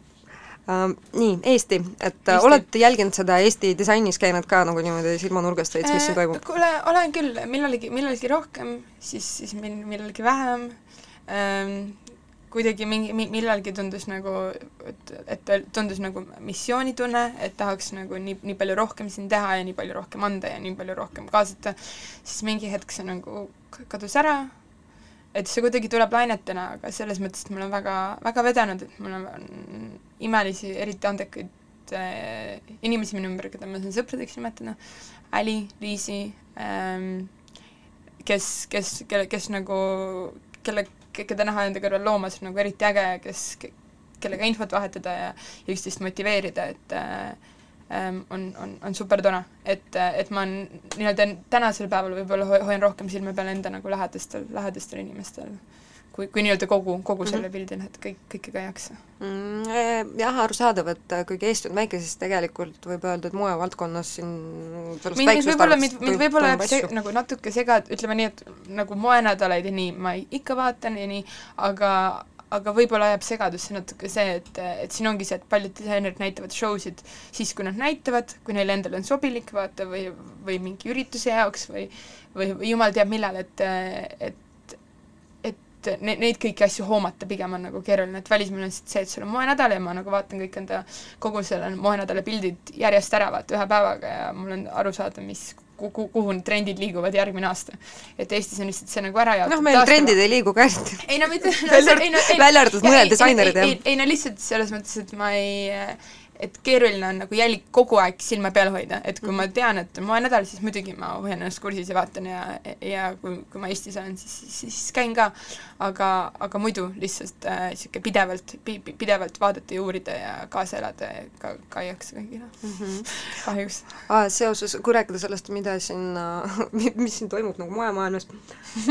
ähm, nii, Eesti, et Eesti. Eesti. olete jälginud seda Eesti disainis käinud ka nagu niimoodi silmanurgast veits, mis siin toimub? kuule, olen küll, millalgi, millalgi rohkem, siis, siis mil-, millalgi vähem ähm, kuidagi mingi, mi-, millalgi tundus nagu, et, et tundus nagu missioonitunne, et tahaks nagu nii, nii palju rohkem siin teha ja nii palju rohkem anda ja nii palju rohkem kaasata, siis mingi hetk see nagu kadus ära, et see kuidagi tuleb lainetena, aga selles mõttes, et mul on väga, väga vedanud, et mul on imelisi, eriti andekaid äh, inimesi minu ümber, keda ma saan sõpradeks nimetada, Äli, Liisi ähm,, kes, kes, kelle, kes nagu, kelle, keda näha enda kõrval loomas on nagu eriti äge, kes, kellega infot vahetada ja, ja üksteist motiveerida, et äh, ähm, on, on, on super tore, et, et ma olen nii-öelda tänasel päeval võib-olla ho- hoian rohkem silme peal enda nagu lähedastel, lähedastel inimestel, kui, kui nii-öelda kogu, kogu selle pildil, et kõik, kõike ka ei jaksa. Mm, eh, jah, arusaadav, et äh, kuigi Eesti on väike, siis tegelikult võib öelda, et moevaldkonnas siin mind, mind võib-olla, mind, mind võib-olla jääb see nagu natuke sega-, ütleme nii, et nagu moenädalaid ja nii ma ikka vaatan ja nii, aga aga võib-olla ajab segadusse natuke see, et, et siin ongi see, et paljud disainerid näitavad show sid siis, kui nad näitavad, kui neile endale on sobilik, vaata, või, või mingi ürituse jaoks või või, või jumal teab millal, et, et et ne-, neid kõiki asju hoomata pigem on nagu keeruline, et välismaal on lihtsalt see, et sul on moenädal ja ma nagu vaatan kõik enda, kogu selle moenädala pildid järjest ära, vaata, ühe päevaga ja mul on aru saada, mis kuhu, kuhu need trendid liiguvad järgmine aasta. et Eestis on lihtsalt see nagu ära jaotatud. noh, meil trendid ei liigu ka eriti. ei no mitte arvatud, välja arvatud mõned disainerid, jah. ei, ei no lihtsalt selles mõttes, et ma ei et keeruline on nagu jälg kogu aeg silma peal hoida, et kui ma mhm. tean, et on moenädal, siis muidugi ma hoian ennast kursis ja vaatan ja, ja kui, kui ma Eestis olen, siis, siis, siis käin ka. aga, aga muidu lihtsalt niisugune äh, pidevalt pi,, pidevalt vaadata ja uurida ja kaasa elada ka, ka ei jaksa kõigile mm -hmm. kahjuks ah,. seoses, kui rääkida sellest, mida siin äh,, mis siin toimub nagu moemaailmas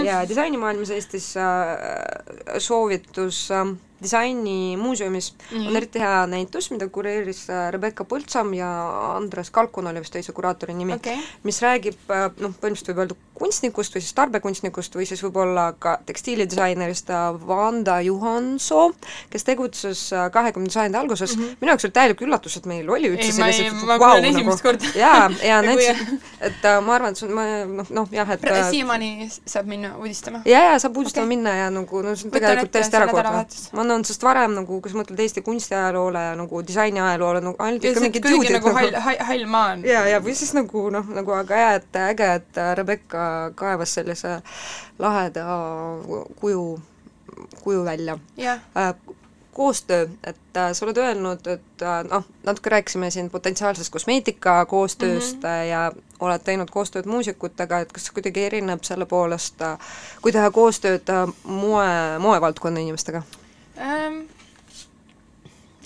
ja disainimaailmas Eestis äh,, soovitus äh, disainimuuseumis mm -hmm. on eriti hea näitus, mida kureeris äh, Rebecca Põldsam ja Andres Kalkun oli vist teise kuraatori nimi okay., mis räägib äh, noh, põhimõtteliselt võib öelda kunstnikust või siis tarbekunstnikust või siis võib-olla ka tekstiilidisainerist äh, Vanda Juhansoo, kes tegutses kahekümnenda sajandi alguses mm, -hmm. minu jaoks oli täielik üllatus, et meil oli üldse selliseid ma kuulen wow, nagu, jaa, ja näiteks, et ma arvan, et see on, ma noh, noh jah, et siiamaani saab minna uudistama? jaa, jaa, saab uudistama okay. minna ja nagu no see on tegelikult täiesti ära ma annan, sest varem nagu, kui sa mõtled Eesti kunstiajaloole ja nagu disainiajaloole, nagu ainult ikka mingid juudid nagu hall, hall, hall maa on. ja, ja või siis nagu noh, nagu aga hea, et äge, et Rebecca kaevas sellise laheda kuju, kuju välja yeah. äh, koostöö, et äh, sa oled öelnud, et äh, noh, natuke rääkisime siin potentsiaalsest kosmeetika koostööst mm -hmm. ja oled teinud koostööd muusikutega, et kas see kuidagi erineb selle poolest kui teha koostööd moe, moevaldkonna inimestega ähm,?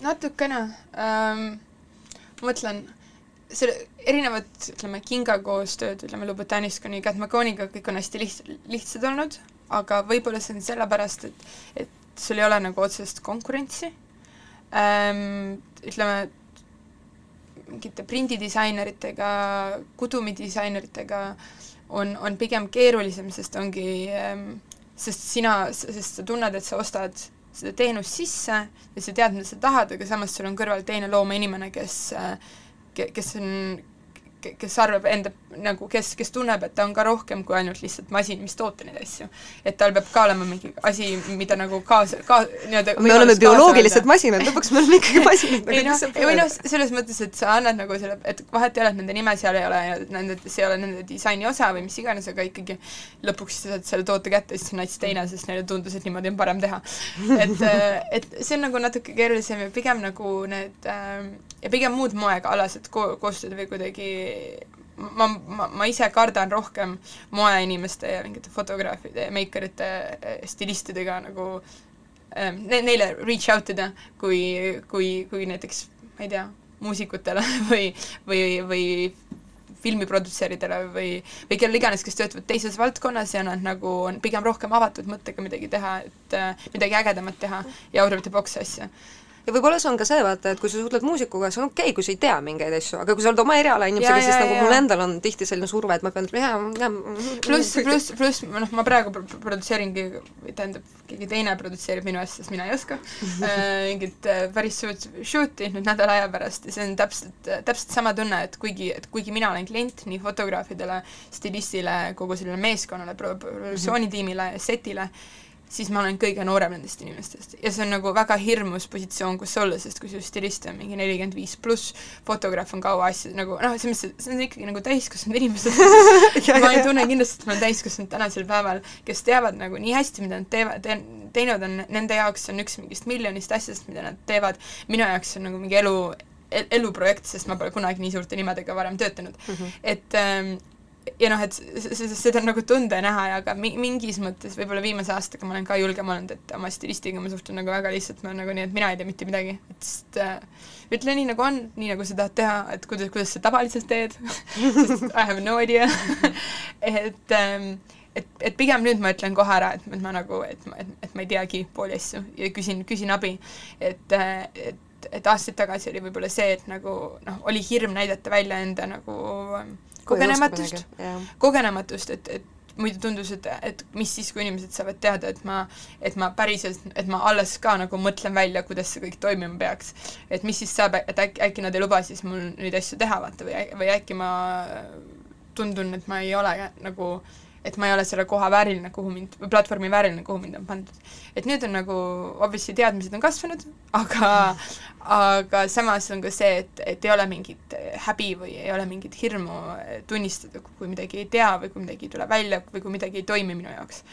natukene ähm,, mõtlen, selle erinevad, ütleme, Kinga koostööd, ütleme, Louboutinist kuni Cat Maconiga, kõik on hästi liht-, lihtsad olnud, aga võib-olla see on sellepärast, et, et sul ei ole nagu otsest konkurentsi ähm,, ütleme, mingite prindidisaineritega, kudumidisaineritega on, on pigem keerulisem, sest ongi ähm,, sest sina, sest sa tunned, et sa ostad seda teenust sisse ja sa tead, mida sa tahad, aga samas sul on kõrval teine loomeinimene, kes kes on kes arvab enda nagu, kes, kes tunneb, et ta on ka rohkem kui ainult lihtsalt masin, mis toote neid asju. et tal peab ka olema mingi asi, mida nagu kaasa, ka nii-öelda me oleme bioloogilised masinad, lõpuks me oleme ikkagi masinad ei noh, või noh, selles mõttes, et sa annad nagu selle, et vahet ei ole, et nende nime seal ei ole ja nende, see ei ole nende disaini osa või mis iganes, aga ikkagi lõpuks sa saad selle toote kätte ja siis on nats teine, sest neile tundus, et niimoodi on parem teha. et, et see on nagu natuke keerulisem ja pigem nagu need äh, ja pigem muud moega alased ko-, koostööd või kuidagi ma, ma, ma ise kardan rohkem moeinimeste ja mingite fotograafide ja meikarite, eh, stilistidega nagu ähm, ne-, neile reach out ida, kui, kui, kui näiteks, ma ei tea, muusikutele või, või, või filmiprodutseeridele või, või kellele iganes, kes töötavad teises valdkonnas ja nad nagu on pigem rohkem avatud mõttega midagi teha, et äh, midagi ägedamat teha ja out of the box asja ja võib-olla see on ka see, vaata, et kui sa suhtled muusikuga, see on okei okay,, kui sa ei tea mingeid asju, aga kui sa oled oma eriala inimesega, siis ja, nagu ja. mul endal on tihti selline surve, et ma pean ütlema pluss, pluss, pluss noh, ma praegu produtseeringi, tähendab, keegi teine produtseerib minu asja, sest mina ei oska äh, mingit äh, päris suurt shoot'i nüüd nädala aja pärast ja see on täpselt, täpselt sama tunne, et kuigi, et kuigi mina olen klient nii fotograafidele, stilistile, kogu sellele meeskonnale, produktsioonitiimile, setile, siis ma olen kõige noorem nendest inimestest. ja see on nagu väga hirmus positsioon, kus olla, sest kui su stilist on mingi nelikümmend viis pluss, fotograaf on kaua asju nagu noh, selles mõttes, see on ikkagi nagu täiskasvanud inimesed ma ei tunne kindlasti, et ma olen täiskasvanud tänasel päeval, kes teavad nagu nii hästi, mida nad teevad te,, teinud on, nende jaoks on üks mingist miljonist asjast, mida nad teevad, minu jaoks on nagu mingi elu, eluprojekt, sest ma pole kunagi nii suurte nimedega varem töötanud mm. -hmm. et ähm, ja noh, et seda on nagu tunda ja näha ja aga mi-, mingis mõttes võib-olla viimase aastaga ma olen ka julgem olnud, et oma stilistiga ma suhtlen nagu väga lihtsalt, ma nagu nii, et mina ei tea mitte midagi, et sest äh, ütle nii, nagu on, nii nagu sa tahad teha, et kuidas, kuidas sa tavaliselt teed. Sest I have no idea. Et ähm, et, et pigem nüüd ma ütlen kohe ära, et, et ma nagu, et, et, et ma ei teagi pooli asju ja küsin, küsin abi. et, et, et aastaid tagasi oli võib-olla see, et nagu noh, oli hirm näidata välja enda nagu ähm, kogenematust, kogenematust, et, et muidu tundus, et, et mis siis, kui inimesed saavad teada, et ma, et ma päriselt, et ma alles ka nagu mõtlen välja, kuidas see kõik toimima peaks. et mis siis saab, et äkki, äkki nad ei luba siis mul neid asju teha, vaata, või, või äkki ma tundun, et ma ei ole nagu et ma ei ole selle koha vääriline, kuhu mind, platvormi vääriline, kuhu mind on pandud. et nüüd on nagu, obviously teadmised on kasvanud, aga aga samas on ka see, et, et ei ole mingit häbi või ei ole mingit hirmu tunnistada, kui midagi ei tea või kui midagi ei tule välja või kui midagi ei toimi minu jaoks.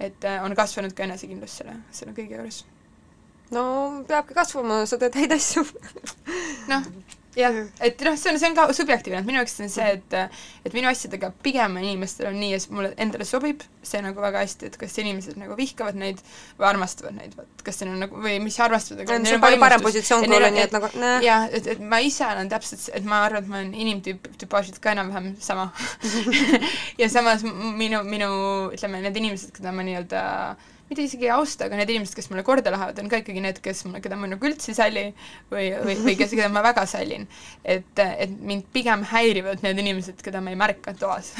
et äh, on kasvanud ka enesekindlus selle, selle kõige juures. no peabki kasvama, sa teed häid asju noh, jah, et noh, see on, see on ka subjektiivne, et minu jaoks on see, et et minu asjadega pigem inimestel on nii ja mulle endale sobib see nagu väga hästi, et kas inimesed nagu vihkavad neid või armastavad neid, vot kas neil on nagu, või mis armastavad, aga see on palju parem positsioon kui olla nii, et nagu näe. jah, et, et ma ise olen täpselt, et ma arvan, et ma olen inimtüüp, tüpaažilt ka enam-vähem sama. Ja samas minu, minu, ütleme, need inimesed, keda ma nii-öelda äh, mitte isegi ei austa, aga need inimesed, kes mulle korda lähevad, on ka ikkagi need, kes keda ma nagu üldse ei salli või, või, või kes, keda ma väga sallin. et, et mind pigem häirivad need inimesed, keda ma ei märka toas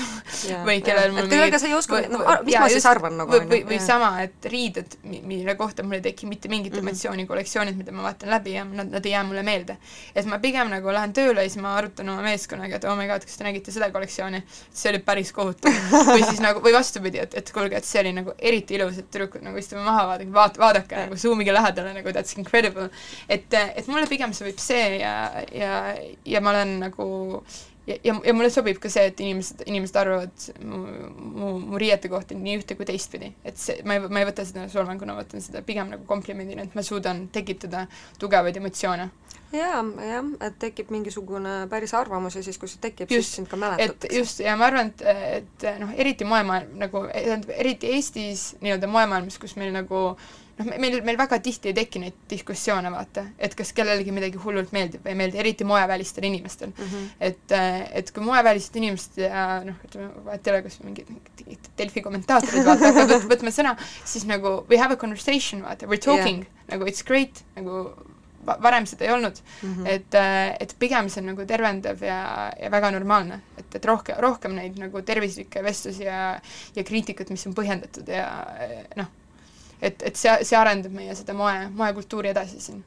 või kellel mul kellega sa ei oska, no mis ma siis arvan nagu või, või, või sama, et riided, mille kohta mul ei teki mitte mingit mm -hmm. emotsiooni, kollektsioonid, mida ma vaatan läbi ja nad, nad ei jää mulle meelde. et ma pigem nagu lähen tööle ja siis ma arutan oma meeskonnaga, et oh my god, kas te nägite seda kollektsiooni, see oli päris kohutav. või siis nagu, või vastupidi, et, et kuulge, et see oli nagu eriti ilus, et tüdrukud nagu istume maha, vaadake, vaat-, vaadake nagu zoomige lähedale nagu that's incredible. et, et mulle pigem sobib see ja, ja, ja ma olen nagu ja, ja, ja mulle sobib ka see, et inimesed, inimesed arvavad mu, mu, mu riiete kohta nii ühte kui teistpidi. et see, ma ei, ma ei võta seda solvanguna, võtan seda pigem nagu komplimendina, et ma suudan tekitada tugevaid emotsioone jaa, jah, et tekib mingisugune päris arvamus ja siis, kui see tekib, siis sind ka mäletatakse. just, ja ma arvan, et, et noh, eriti moemaailm nagu, tähendab, eriti Eestis nii-öelda moemaailmas, kus meil nagu noh, meil, meil väga tihti ei teki neid diskussioone, vaata, et kas kellelegi midagi hullult meeldib või ei meeldi, eriti moevälistel inimestel mm. -hmm. et, et kui moevälised inimesed ja noh, ütleme, vahet ei ole, kas mingid, mingid Delfi kommentaatorid vaata, hakkavad võtma sõna, siis nagu we have a conversation, vaata, we are talking yeah., nagu it's great, nagu varem seda ei olnud mm. -hmm. et, äh, et pigem see on nagu tervendav ja, ja väga normaalne, et, et rohkem, rohkem neid nagu tervislikke vestlusi ja, ja kriitikat, mis on põhjendatud ja noh, et, et see, see arendab meie seda moe, moekultuuri edasi siin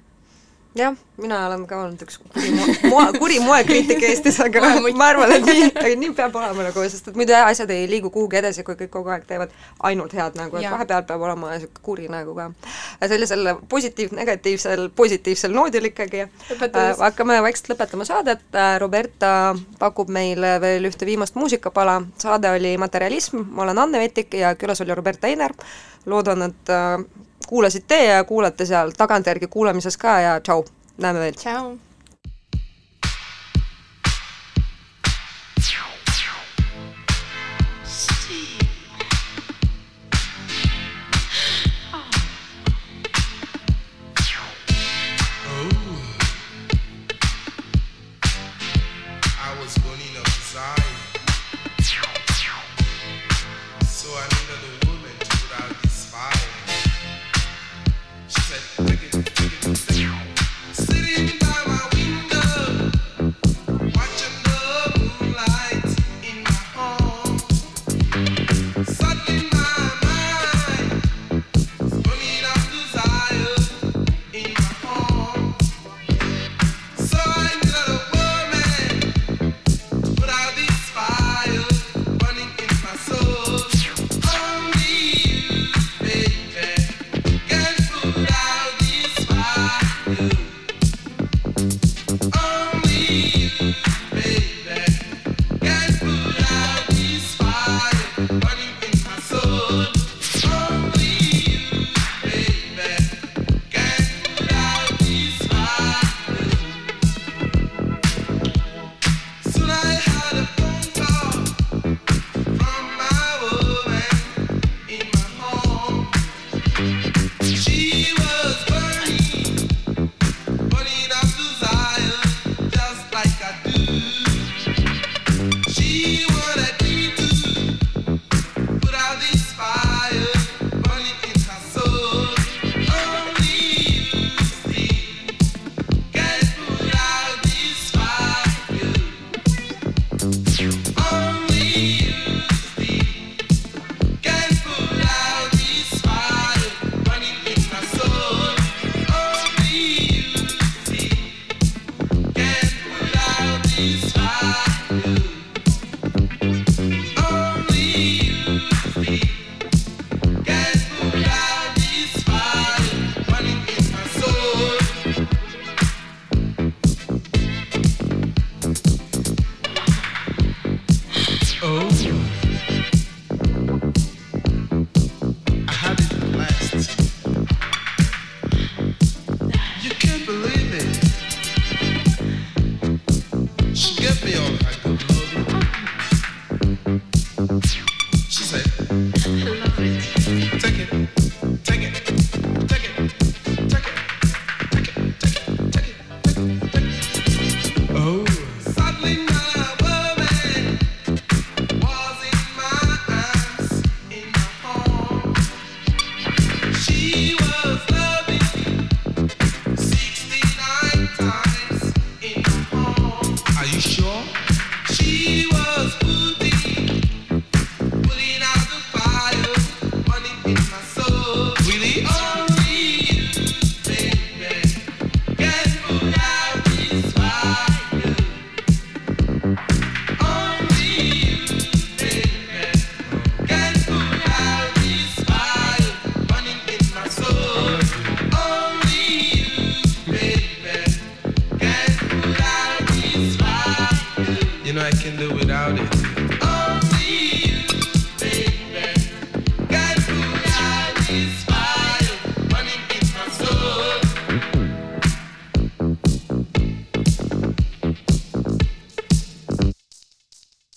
jah, mina olen ka olnud üks kuri moe, kuri moekriitik Eestis, aga ma arvan, et nii, nii peab olema nagu, sest et muidu asjad ei liigu kuhugi edasi, kui kõik kogu aeg teevad ainult head nägu, et vahepeal peab olema niisugune kuri nägu ka. sellisel positiiv-negatiivsel, positiivsel noodil ikkagi. Äh, hakkame vaikselt lõpetama saadet, äh, Roberta pakub meile veel ühte viimast muusikapala, saade oli Materialism, ma olen Anne Vetik ja külas oli Roberta Einer, loodan, et äh, kuulasite ja kuulate seal tagantjärgi kuulamises ka ja tšau, näeme veel! tšau!